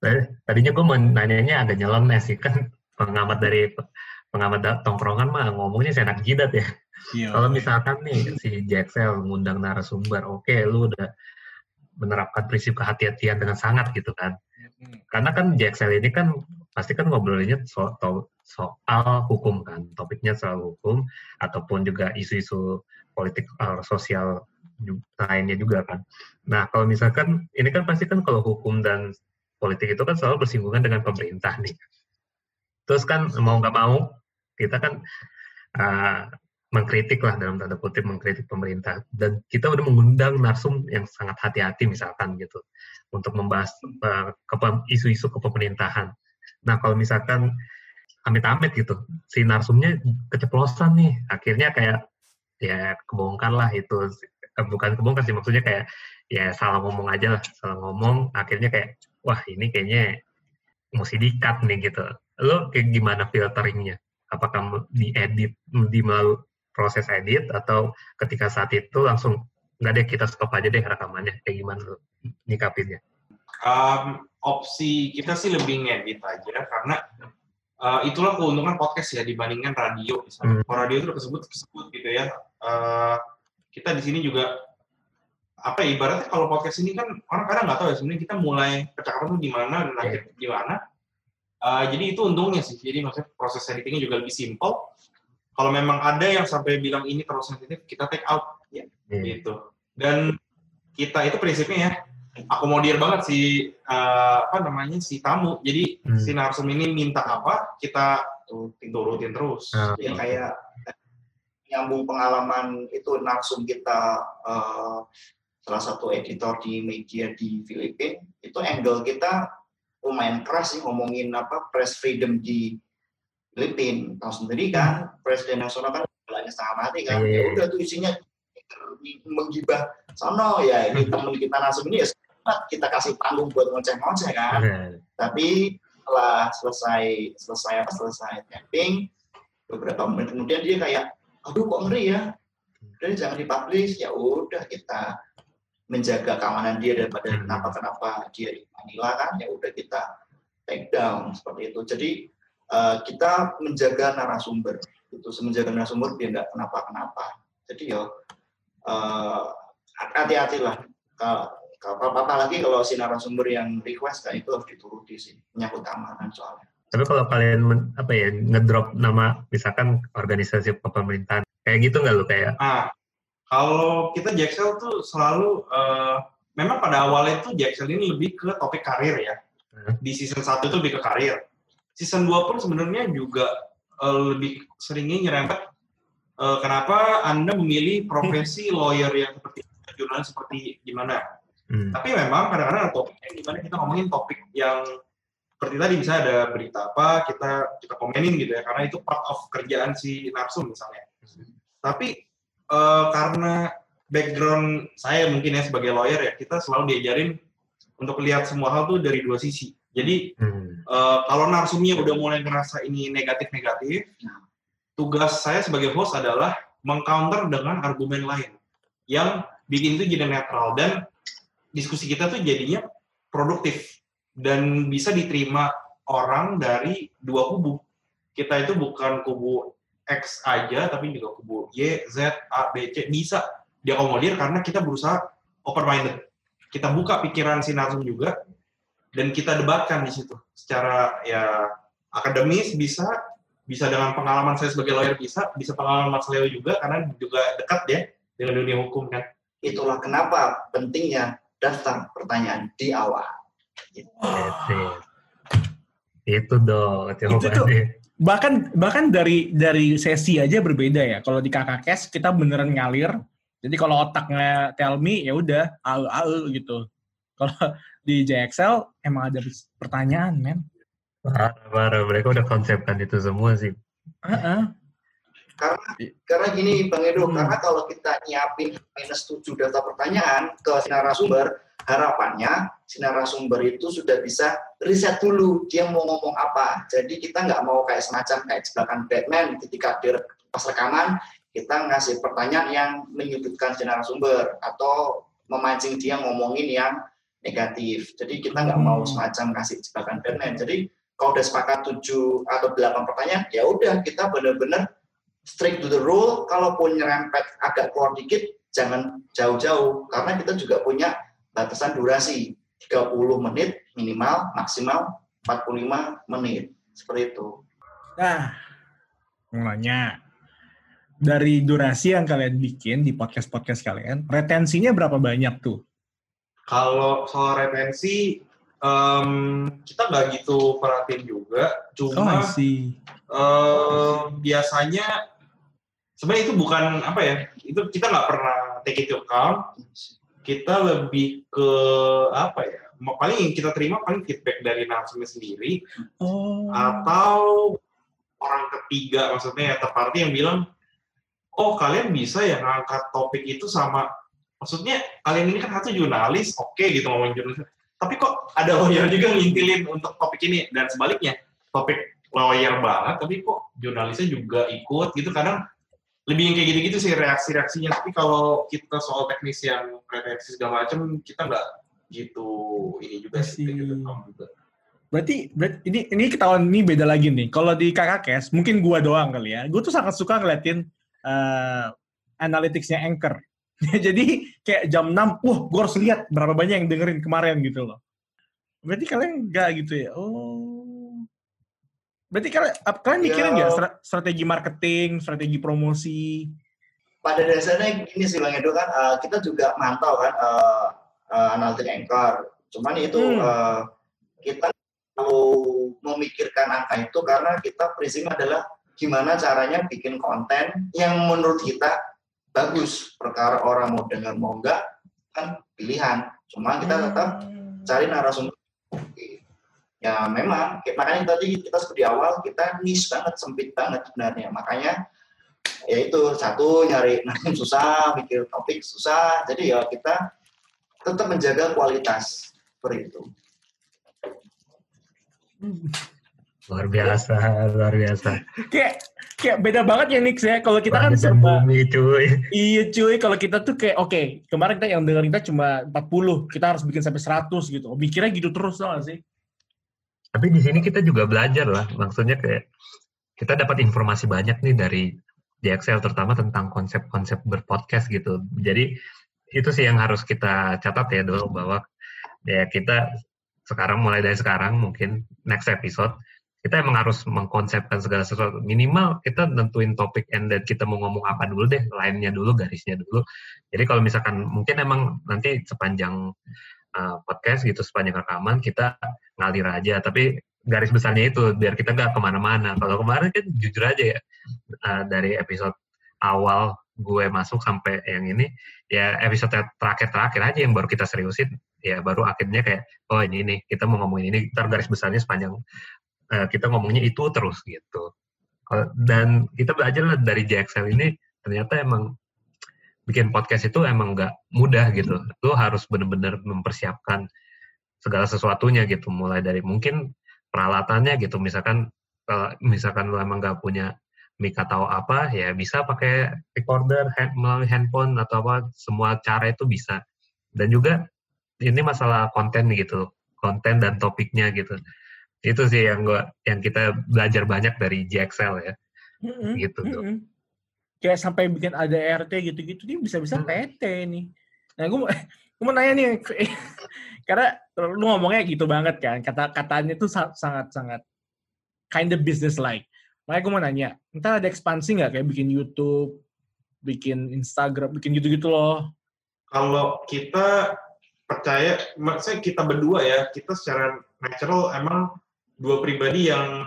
Tadi- Tadinya gue mau nanyanya agak nyeleneh sih kan pengamat dari pengamat tongkrongan mah ngomongnya seenak jidat ya. Iya. Kalau misalkan nih si Jaxel ngundang narasumber, oke lu udah menerapkan prinsip kehati-hatian dengan sangat gitu kan. Karena kan Jaxel ini kan pasti kan ngobrolinnya so- to- soal hukum kan, topiknya soal hukum ataupun juga isu-isu politik eh, sosial lainnya juga kan. Nah kalau misalkan ini kan pasti kan kalau hukum dan politik itu kan selalu bersinggungan dengan pemerintah nih. Terus kan mau nggak mau kita kan eh, mengkritik lah dalam tanda kutip mengkritik pemerintah dan kita udah mengundang narsum yang sangat hati-hati misalkan gitu untuk membahas eh, isu-isu kepemerintahan. Nah kalau misalkan amit-amit gitu si narsumnya keceplosan nih akhirnya kayak ya kebongkar lah itu bukan kebongkar sih maksudnya kayak ya salah ngomong aja lah salah ngomong akhirnya kayak wah ini kayaknya mesti di-cut nih gitu lo kayak gimana filteringnya apakah mu- diedit di melalui proses edit atau ketika saat itu langsung nggak deh kita stop aja deh rekamannya kayak gimana lo nyikapinnya Um, opsi kita sih lebih ngedit aja karena uh, itulah keuntungan podcast ya dibandingkan radio misalnya. Hmm. Kalau radio itu udah kesebut kesebut gitu ya. Uh, kita di sini juga apa ya, ibaratnya kalau podcast ini kan orang kadang nggak tahu ya sebenarnya kita mulai percakapan tuh di mana dan akhir di mana. Uh, jadi itu untungnya sih. Jadi maksudnya proses editingnya juga lebih simple. Kalau memang ada yang sampai bilang ini terlalu sensitif, kita take out ya Iya. gitu. Dan kita itu prinsipnya ya akomodir banget si eh, apa namanya si tamu. Jadi Hmm. si narsum ini minta apa, kita turutin terus. Ah. ya kayak nyambung pengalaman itu narsum kita eh, salah satu editor di media di Filipina itu angle kita lumayan keras sih ngomongin apa press freedom di Filipina. Tahu sendiri kan presiden nasional kan bilangnya setengah mati kan. Iya. ya udah tuh isinya menggibah sono ya ini temen kita narsum ini ya kita kasih panggung buat ngoceh-ngoceh kan. Nah, tapi setelah selesai selesai apa selesai tapping beberapa menit kemudian dia kayak aduh kok ngeri ya? Udah jangan dipublish. Ya udah kita menjaga keamanan dia daripada Hmm. kenapa kenapa dia di Manila kan? Ya udah kita take down seperti itu. Jadi eh, kita menjaga narasumber. Itu menjaga narasumber dia nggak kenapa kenapa jadi ya eh, hati-hatilah. Apalagi kalau si narasumber yang request kan itu harus dituruti sih. Menyangkut keamanan soalnya tapi kalau kalian men- apa ya ngedrop nama misalkan organisasi pemerintahan kayak gitu nggak lo kayak Nah, kalau kita Jaxel tuh selalu eh, memang pada awalnya tuh Jaxel ini lebih ke topik karir ya. Hmm. Di season 1 itu lebih ke karir. Season 2 pun sebenarnya juga eh, lebih seringnya nyerempet eh, kenapa Anda memilih profesi lawyer yang seperti jurnalis seperti gimana. hmm, Tapi memang kadang-kadang ada topiknya di mana kita ngomongin topik yang seperti tadi bisa ada berita apa kita kita komenin gitu ya karena itu part of kerjaan si narsum misalnya. Tapi eh, karena background saya mungkin ya sebagai lawyer ya kita selalu diajarin untuk lihat semua hal tuh dari dua sisi. Jadi hmm, eh, kalau narsumnya udah mulai ngerasa ini negatif-negatif, tugas saya sebagai host adalah mengcounter dengan argumen lain yang bikin itu jadi netral dan diskusi kita tuh jadinya produktif dan bisa diterima orang dari dua kubu. Kita itu bukan kubu X aja, tapi juga kubu Y, Z, A, B, C bisa diakomodir karena kita berusaha open minded. Kita buka pikiran si narsum juga dan kita debatkan di situ secara ya akademis bisa bisa dengan pengalaman saya sebagai lawyer bisa bisa pengalaman Mas Leo juga karena juga dekat ya dengan dunia hukum kan itulah kenapa pentingnya daftar pertanyaan di awal Gitu. itu dong Itu tuh. bahkan bahkan dari dari sesi aja berbeda ya. Kalau di kakak kes kita beneran ngalir. Jadi kalau otaknya tell me ya udah au au gitu. Kalau di JXL emang ada pertanyaan men. parah, parah. mereka udah konsepkan itu semua sih Heeh. karena gini Bang Edo Hmm. karena kalau kita nyiapin minus 7 data pertanyaan ke narasumber harapannya si narasumber itu sudah bisa riset dulu dia mau ngomong apa. Jadi kita nggak mau kayak semacam kayak jebakan Batman ketika dia pas rekaman kita ngasih pertanyaan yang menyudutkan si narasumber atau memancing dia ngomongin yang negatif. Jadi kita nggak mau Hmm. semacam kasih jebakan Batman. Jadi kalau udah sepakat 7 atau 8 pertanyaan ya udah kita benar-benar strict to the rule, kalaupun nyerempet agak keluar dikit, jangan jauh-jauh, karena kita juga punya batasan durasi, 30 menit minimal, maksimal 45 menit, seperti itu. Nah, mau nanya. Dari durasi yang kalian bikin di podcast-podcast kalian, retensinya berapa banyak tuh? Kalau soal retensi, em, kita nggak gitu perhatiin juga. Oh, Cuma see. eh, biasanya sebenarnya itu bukan apa ya? Itu kita nggak pernah take into account. Kita lebih ke apa ya? Paling yang kita terima paling feedback dari narasumber sendiri Oh. atau orang ketiga maksudnya ya third party yang bilang oh kalian bisa ya ngangkat topik itu sama maksudnya kalian ini kan satu jurnalis oke gitu ngomongin jurnalis tapi kok ada lawyer juga ngintilin untuk topik ini dan sebaliknya topik lawyer banget tapi kok jurnalisnya juga ikut gitu kadang lebih yang kayak gitu-gitu sih reaksi-reaksinya tapi kalau kita soal teknis yang reaksi segala macam kita nggak gitu ini juga sih gitu, paham juga. Berarti, berarti ini ini ketahuan ini beda lagi nih. Kalau di kakak Kes, mungkin gua doang kali ya. Gue tuh sangat suka ngeliatin eh analytics-nya Anchor. <laughs> Jadi kayak jam 6, wah gue harus lihat berapa banyak yang dengerin kemarin gitu loh. Berarti kalian nggak gitu ya? Oh. Berarti kalian, kalian mikirin Ya. nggak stra- strategi marketing, strategi promosi? pada dasarnya gini sih Bang Edo kan eh, kita juga mantau kan uh, analitik anchor. Cuman itu Hmm. eh, kita mau memikirkan angka itu karena kita prinsipnya adalah gimana caranya bikin konten yang menurut kita bagus. Perkara orang mau dengar mau enggak kan pilihan. Cuma kita tetap Hmm. cari narasumber. Ya memang makanya tadi kita seperti awal kita niche banget sempit banget sebenarnya. Makanya ya itu satu nyari narasum <laughs> susah, mikir topik susah. Jadi ya kita tetap menjaga kualitas seperti itu. Luar biasa, luar biasa. Kayak kayak beda banget ya Nix ya. Kalau kita kan serba bumi cuy. Iya cuy, kalau kita tuh kayak oke, kemarin kita yang dengerin kita cuma 40, kita harus bikin sampai 100 gitu. Mikirnya gitu terus tau gak sih? Tapi di sini kita juga belajar lah, maksudnya kayak kita dapat informasi banyak nih dari JXL terutama tentang konsep-konsep berpodcast gitu. Jadi itu sih yang harus kita catat ya dulu bahwa ya kita sekarang mulai dari sekarang mungkin next episode kita emang harus mengkonsepkan segala sesuatu. Minimal kita nentuin topik and then kita mau ngomong apa dulu deh lainnya dulu garisnya dulu. Jadi kalau misalkan mungkin emang nanti sepanjang uh, podcast gitu sepanjang rekaman kita ngalir aja. Tapi garis besarnya itu biar kita nggak ke mana-mana. Kalau kemarin kan jujur aja ya uh, dari episode awal gue masuk sampai yang ini ya episode terakhir-terakhir aja yang baru kita seriusin ya baru akhirnya kayak oh ini nih kita mau ngomongin ini. Ntar garis besarnya sepanjang uh, kita ngomongnya itu terus gitu. Dan kita belajar dari JXL ini ternyata emang bikin podcast itu emang nggak mudah gitu. Lu harus bener-bener mempersiapkan segala sesuatunya gitu. Mulai dari mungkin peralatannya gitu. Misalkan kalau misalkan lu emang nggak punya mic atau apa ya bisa pakai recorder hand, melalui handphone atau apa. Semua cara itu bisa. Dan juga ini masalah konten gitu. Konten dan topiknya gitu. Itu sih yang gua yang kita belajar banyak dari JXL ya. Mm-mm, gitu tuh. mm-mm. Kayak sampai bikin ADRT gitu-gitu, dia bisa-bisa Hmm. PT nih. Nah, gue mau, <laughs> gue mau nanya nih, <laughs> karena lu ngomongnya gitu banget kan, kata-katanya tuh sangat-sangat kind of business like. Makanya gue mau nanya, ntar ada ekspansi nggak kayak bikin YouTube, bikin Instagram, bikin gitu-gitu loh. kalau kita percaya, maksudnya kita berdua ya, kita secara natural emang dua pribadi yang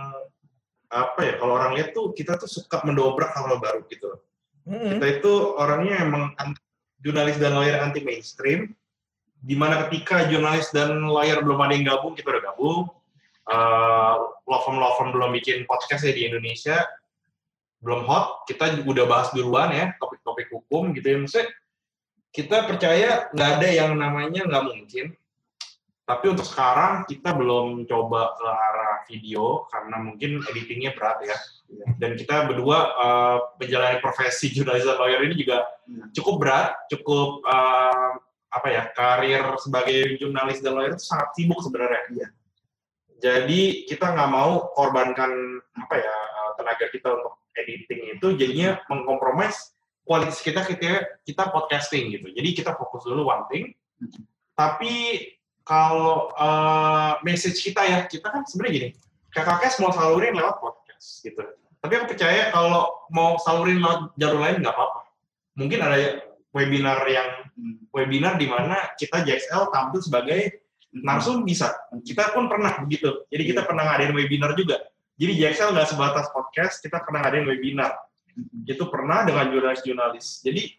apa ya, kalau orang lihat tuh kita tuh suka mendobrak hal-hal baru gitu. Mm-mm. Kita itu orangnya emang an- jurnalis dan lawyer anti mainstream, di mana ketika jurnalis dan lawyer belum ada yang gabung, kita udah gabung. Uh, law firm law firm belum bikin podcast ya di Indonesia, belum hot. Kita udah bahas duluan ya topik-topik hukum gitu ya. Maksudnya kita percaya nggak ada yang namanya nggak mungkin. Tapi untuk sekarang kita belum coba ke arah video karena mungkin editingnya berat ya. Dan kita berdua uh, menjalani profesi jurnalis dan lawyer ini juga cukup berat, cukup uh, apa ya karir sebagai jurnalis dan lawyer itu sangat sibuk sebenarnya. Iya. Jadi kita nggak mau korbankan apa ya uh, tenaga kita untuk editing itu jadinya mengkompromis kualitas kita kita kita podcasting gitu. Jadi kita fokus dulu one thing. Tapi kalau eh, message kita ya, kita kan sebenarnya gini, kakaknya mau salurin lewat podcast gitu. Tapi aku percaya kalau mau salurin lewat jalur lain nggak apa-apa. Mungkin ada webinar yang webinar di mana kita JXL tampil sebagai narsum bisa. Kita pun pernah begitu. Jadi kita pernah ngadain webinar juga. Jadi JXL nggak sebatas podcast, kita pernah ngadain webinar. Itu pernah dengan jurnalis-jurnalis. Jadi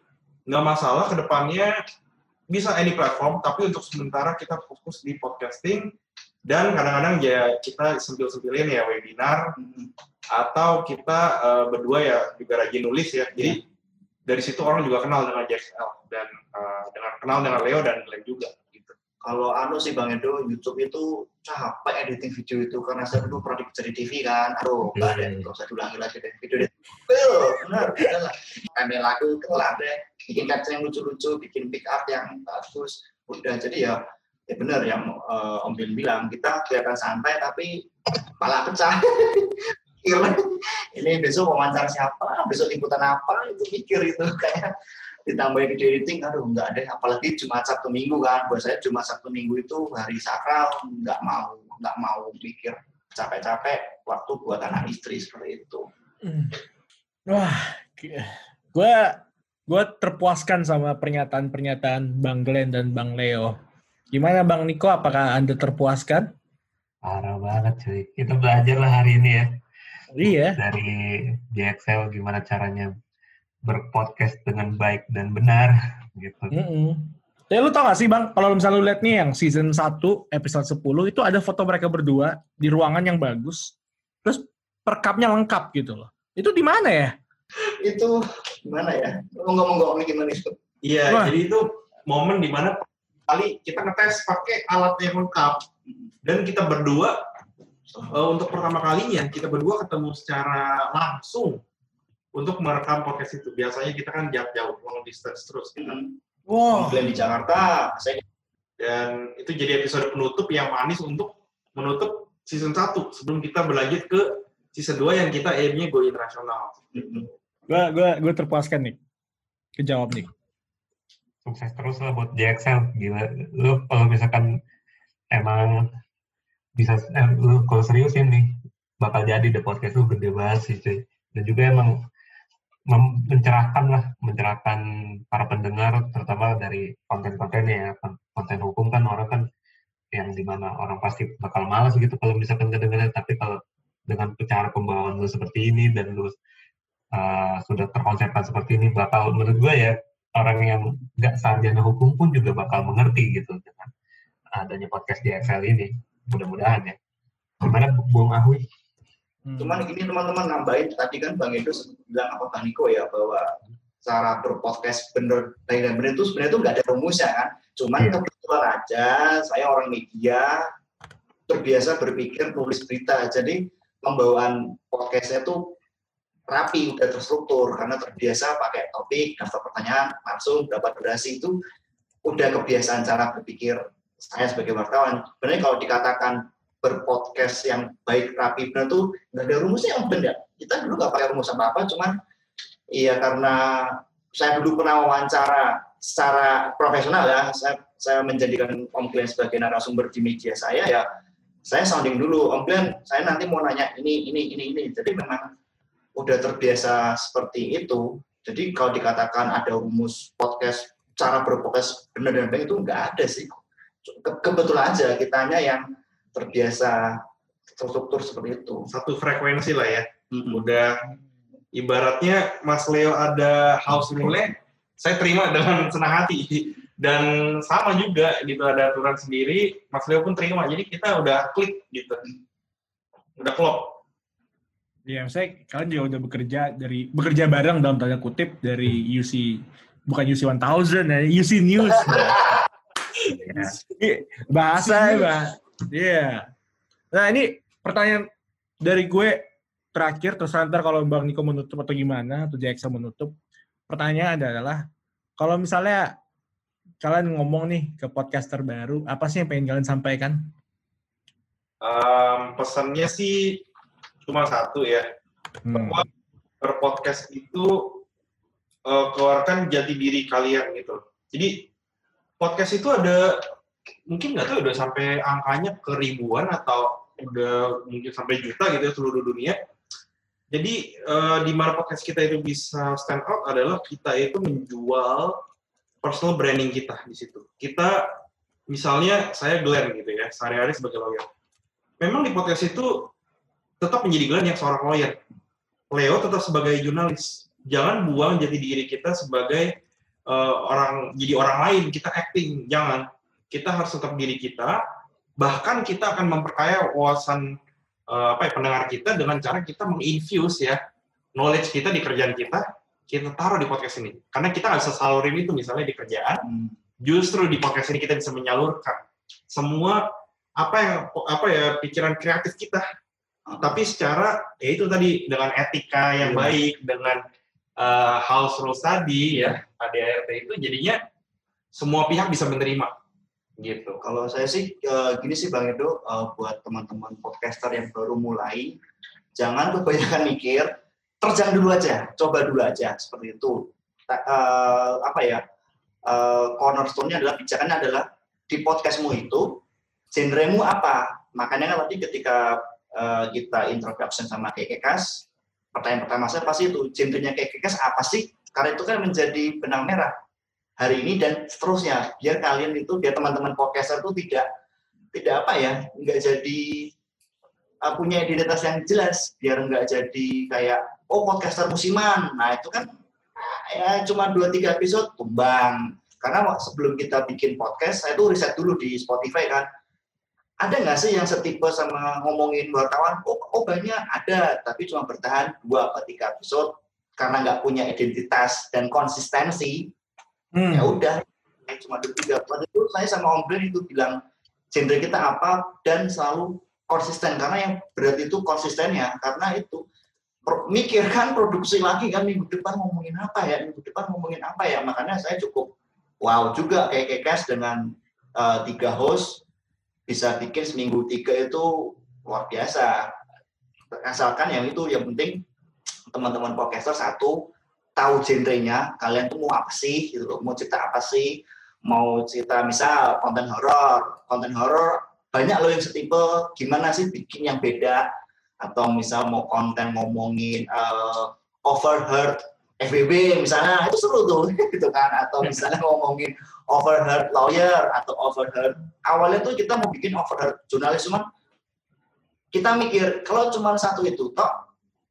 nggak masalah ke depannya bisa any platform, tapi untuk sementara kita fokus di podcasting dan kadang-kadang ya kita sempil-sempilin ya webinar atau kita eh, berdua ya juga rajin nulis ya. Jadi dari situ orang juga kenal dengan JXL dan eh, dengan kenal dengan Leo dan Glenn juga. Kalau anu sih Bang Edo, YouTube itu capek editing video itu karena saya dulu pernah di TV kan. Aduh, enggak deh, Hmm. nggak usah diulangi lagi deh. Video deh. Betul, benar, benar lah. Ambil lagu kelar deh. Bikin caption yang lucu-lucu, bikin pick up yang bagus. Udah, jadi ya ya benar yang eh, Om Bin bilang, kita kelihatan santai tapi malah pecah. <laughs> Ini besok wawancara siapa, besok liputan apa, itu mikir itu kayak ditambah video editing, aduh enggak deh, apalagi Jumat Sabtu Minggu kan, buat saya Jumat Sabtu Minggu itu hari sakral, nggak mau nggak mau mikir capek-capek waktu buat anak istri seperti itu. Wah, gue gue terpuaskan sama pernyataan-pernyataan Bang Glenn dan Bang Leo. Gimana Bang Niko? Apakah anda terpuaskan? Parah banget cuy. Kita belajar lah hari ini ya. Iya. Dari JXL gimana caranya berpodcast dengan baik dan benar <laughs> gitu. Mm-mm. Ya lu tau gak sih Bang, kalau misalnya lu lihat nih yang season 1 episode 10 itu ada foto mereka berdua di ruangan yang bagus. Terus perkapnya lengkap gitu loh. Itu di mana ya? Itu gimana ya? Ngomong-ngomong gimana itu? Iya, Wah. jadi itu momen di mana kali kita ngetes pakai alat yang lengkap dan kita berdua eh, untuk pertama kalinya kita berdua ketemu secara langsung untuk merekam podcast itu. Biasanya kita kan jauh-jauh long distance terus gitu. Wow. Glenn di Jakarta, saya Dan itu jadi episode penutup yang manis untuk menutup season 1 sebelum kita berlanjut ke season 2 yang kita aimnya go internasional. Gue gua, gua terpuaskan nih. Kejawab nih. Sukses terus lah buat JXL. Gila. Lu kalau misalkan emang bisa, eh, lu kalau seriusin nih, bakal jadi the podcast lu gede banget sih cuy. Dan juga emang mencerahkan lah, mencerahkan para pendengar, terutama dari konten-kontennya ya. Kon- Konten hukum kan orang kan yang di mana orang pasti bakal malas gitu kalau misalkan kedengarannya, tapi kalau dengan cara pembawaan lu seperti ini dan lu uh, sudah terkonsepkan seperti ini, bakal menurut gue ya orang yang nggak sarjana hukum pun juga bakal mengerti gitu dengan adanya podcast di Excel ini. Mudah-mudahan ya. Gimana Bung Ahui? Hmm. Cuman ini teman-teman nambahin tadi kan Bang Edo bilang apa Bang Niko ya bahwa cara berpodcast bener dan bener itu sebenarnya itu nggak ada rumusnya kan. Cuman Iya. kebetulan aja saya orang media terbiasa berpikir nulis berita. Jadi pembawaan podcastnya tuh rapi, udah terstruktur karena terbiasa pakai topik, daftar pertanyaan, langsung dapat durasi itu udah kebiasaan cara berpikir saya sebagai wartawan. Sebenarnya kalau dikatakan berpodcast yang baik rapi benar tuh nggak ada rumusnya yang benar. Kita dulu nggak pakai rumus apa apa, cuman iya karena saya dulu pernah wawancara secara profesional ya, saya, saya menjadikan Om Glenn sebagai narasumber di media saya ya, saya sounding dulu Om Glenn, saya nanti mau nanya ini ini ini ini. Jadi memang udah terbiasa seperti itu. Jadi kalau dikatakan ada rumus podcast cara berpodcast benar dan baik itu nggak ada sih. Ke- kebetulan aja kitanya yang terbiasa terstruktur seperti itu. Satu frekuensi lah ya. Mm-mm. udah ibaratnya Mas Leo ada house rule saya terima dengan senang hati dan sama juga gitu ada aturan sendiri Mas Leo pun terima jadi kita udah klik gitu udah klop Ya, saya kalian juga udah bekerja dari bekerja bareng dalam tanda kutip dari UC bukan UC 1000 ya, UC News. <laughs> Iya, Bahasa ya, Bang. Iya. Nah, ini pertanyaan dari gue terakhir terus ntar kalau Bang Niko menutup atau gimana atau JX menutup. Pertanyaan adalah kalau misalnya kalian ngomong nih ke podcaster baru, apa sih yang pengen kalian sampaikan? Em, pesannya sih cuma satu ya Hmm. bahwa berpodcast itu eh, keluarkan jati diri kalian gitu. Jadi podcast itu ada mungkin nggak tahu udah sampai angkanya ke ribuan atau udah mungkin sampai juta gitu ya seluruh dunia. Jadi eh, di mana podcast kita itu bisa stand out adalah kita itu menjual personal branding kita di situ. Kita misalnya saya Glenn gitu ya, sehari-hari sebagai lawyer. Memang di podcast itu tetap menjadi Glenn yang seorang lawyer. Leo tetap sebagai jurnalis. Jangan buang jati diri kita sebagai eh, orang jadi orang lain, kita acting. Jangan. Kita harus tetap diri kita. Bahkan kita akan memperkaya wawasan eh, apa ya, pendengar kita dengan cara kita menginfuse ya knowledge kita di kerjaan kita, kita taruh di podcast ini. Karena kita nggak bisa salurin itu misalnya di kerjaan, Hmm. justru di podcast ini kita bisa menyalurkan semua apa yang apa ya pikiran kreatif kita tapi secara ya itu tadi dengan etika yang Iya. baik dengan uh, house rules tadi ya ADART itu jadinya semua pihak bisa menerima gitu. Kalau saya sih eh, gini sih Bang Edo eh, buat teman-teman podcaster yang baru mulai jangan kebanyakan mikir terjang dulu aja coba dulu aja seperti itu. Eh, apa ya cornerstone-nya adalah pijakannya adalah di podcastmu itu genremu apa? Makanya kan tadi ketika kita introduction sama Kekekas pertanyaan pertama saya pasti itu genrenya Kekekas apa sih? Karena itu kan menjadi benang merah hari ini dan seterusnya. Biar kalian itu biar teman-teman podcaster itu tidak tidak apa ya nggak jadi uh, punya identitas yang jelas. Biar nggak jadi kayak oh podcaster musiman. Nah itu kan ya cuma dua tiga episode tumbang. Karena sebelum kita bikin podcast saya tuh riset dulu di Spotify kan. Ada nggak sih yang setipe sama ngomongin wartawan? Oh, oh banyak. Ada. Tapi cuma bertahan dua atau tiga episode karena nggak punya identitas dan konsistensi Hmm. ya udah ya cuma ada tiga Waktu itu saya sama Om Glenn itu bilang genre kita apa dan selalu konsisten. Karena yang berat itu konsistennya karena itu mikirkan produksi lagi kan minggu depan ngomongin apa ya minggu depan ngomongin apa ya. Makanya saya cukup wow juga kayak Kekes dengan eh, tiga host bisa bikin seminggu tiga itu luar biasa. Asalkan yang itu yang penting teman-teman podcaster satu tahu genrenya kalian tuh mau apa sih gitu loh. Mau cerita apa sih? Mau cerita misal konten horor. Konten horor banyak loh yang setipe. Gimana sih bikin yang beda? Atau misal mau konten ngomongin eh, overheard FBB misalnya itu seru tuh <laughs> gitu kan. Atau misalnya <laughs> ngomongin overheard lawyer atau overheard awalnya tuh kita mau bikin overheard jurnalis cuman kita mikir kalau cuma satu itu toh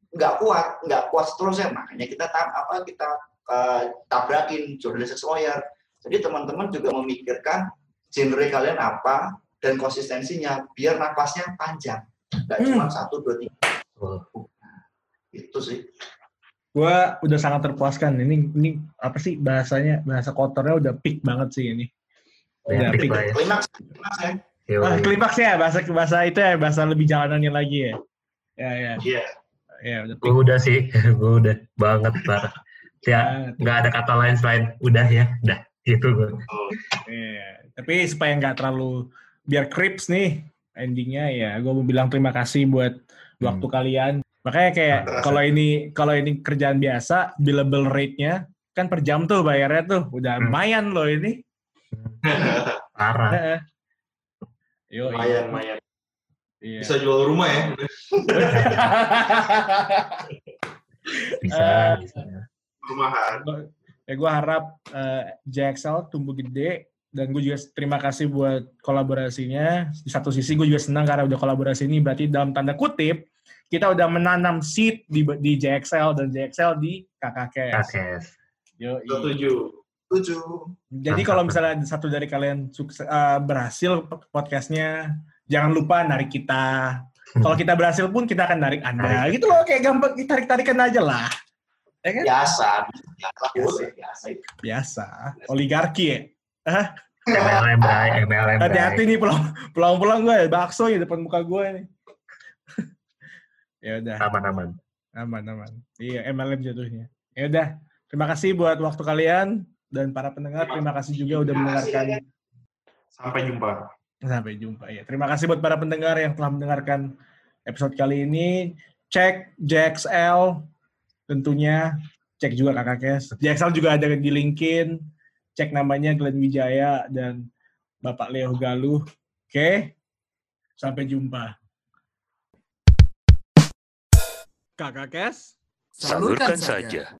nggak kuat, nggak kuat seterusnya. Makanya kita apa kita eh, tabrakin jurnalis lawyer. Jadi teman-teman juga memikirkan genre kalian apa dan konsistensinya biar napasnya panjang, nggak Hmm. cuma satu dua tiga. Oh. Itu sih. Gue udah sangat terpuaskan. Ini ini apa sih bahasanya? Bahasa kotornya udah peak banget sih ini. Ya, Udah peak peak. ya. Klimaks, klimaks ya. Ah, klimaksnya bahasa bahasa itu ya bahasa lebih jalanannya lagi ya. Ya ya Iya. Ya udah Gue peak udah sih, <laughs> gue udah banget parah. Ya, banget. nggak ada kata lain selain udah ya, udah gitu gue. Iya. Tapi supaya nggak terlalu biar crips nih endingnya ya, gue mau bilang terima kasih buat waktu kalian. Makanya kayak kalau ini kalau ini kerjaan biasa, billable rate-nya kan per jam tuh bayarnya tuh udah Hmm. lumayan loh ini. <laughs> Parah. Heeh. Yo, lumayan lumayan iya. bisa jual rumah ya <laughs> Bisa, Eh, bisa. rumahan ya gue harap eh, JXL tumbuh gede dan gue juga terima kasih buat kolaborasinya. Di satu sisi gue juga senang karena udah kolaborasi ini berarti dalam tanda kutip kita udah menanam seed di di JXL dan JXL di KKKS. KKS. Yo, setuju Tujuh. Jadi kalau misalnya satu dari kalian sukses, eh, berhasil podcastnya, jangan lupa narik kita. <laughs> Kalau kita berhasil pun kita akan narik Anda. Narik. Gitu loh, kayak gampang tarik-tarikan aja lah. Ya kan? Biasa, biasa, biasa. Biasa. Oligarki ya. MLM, Bray, MLM, Bray. Hati-hati nih pulang pulang-pulang gue bakso ya depan muka gue nih. <laughs> ya udah, Aman-aman. aman aman. Iya, MLM jatuhnya. Ya udah, terima kasih buat waktu kalian dan para pendengar. Terima kasih juga udah mendengarkan. sampai jumpa Sampai jumpa ya. Terima kasih buat para pendengar yang telah mendengarkan episode kali ini. Cek JXL tentunya cek juga kakak Kes. Excel juga ada di linkin. Cek namanya Glenn Wijaya dan Bapak Leo Galuh. Oke, sampai jumpa. Kakak Kes. Salurkan saja.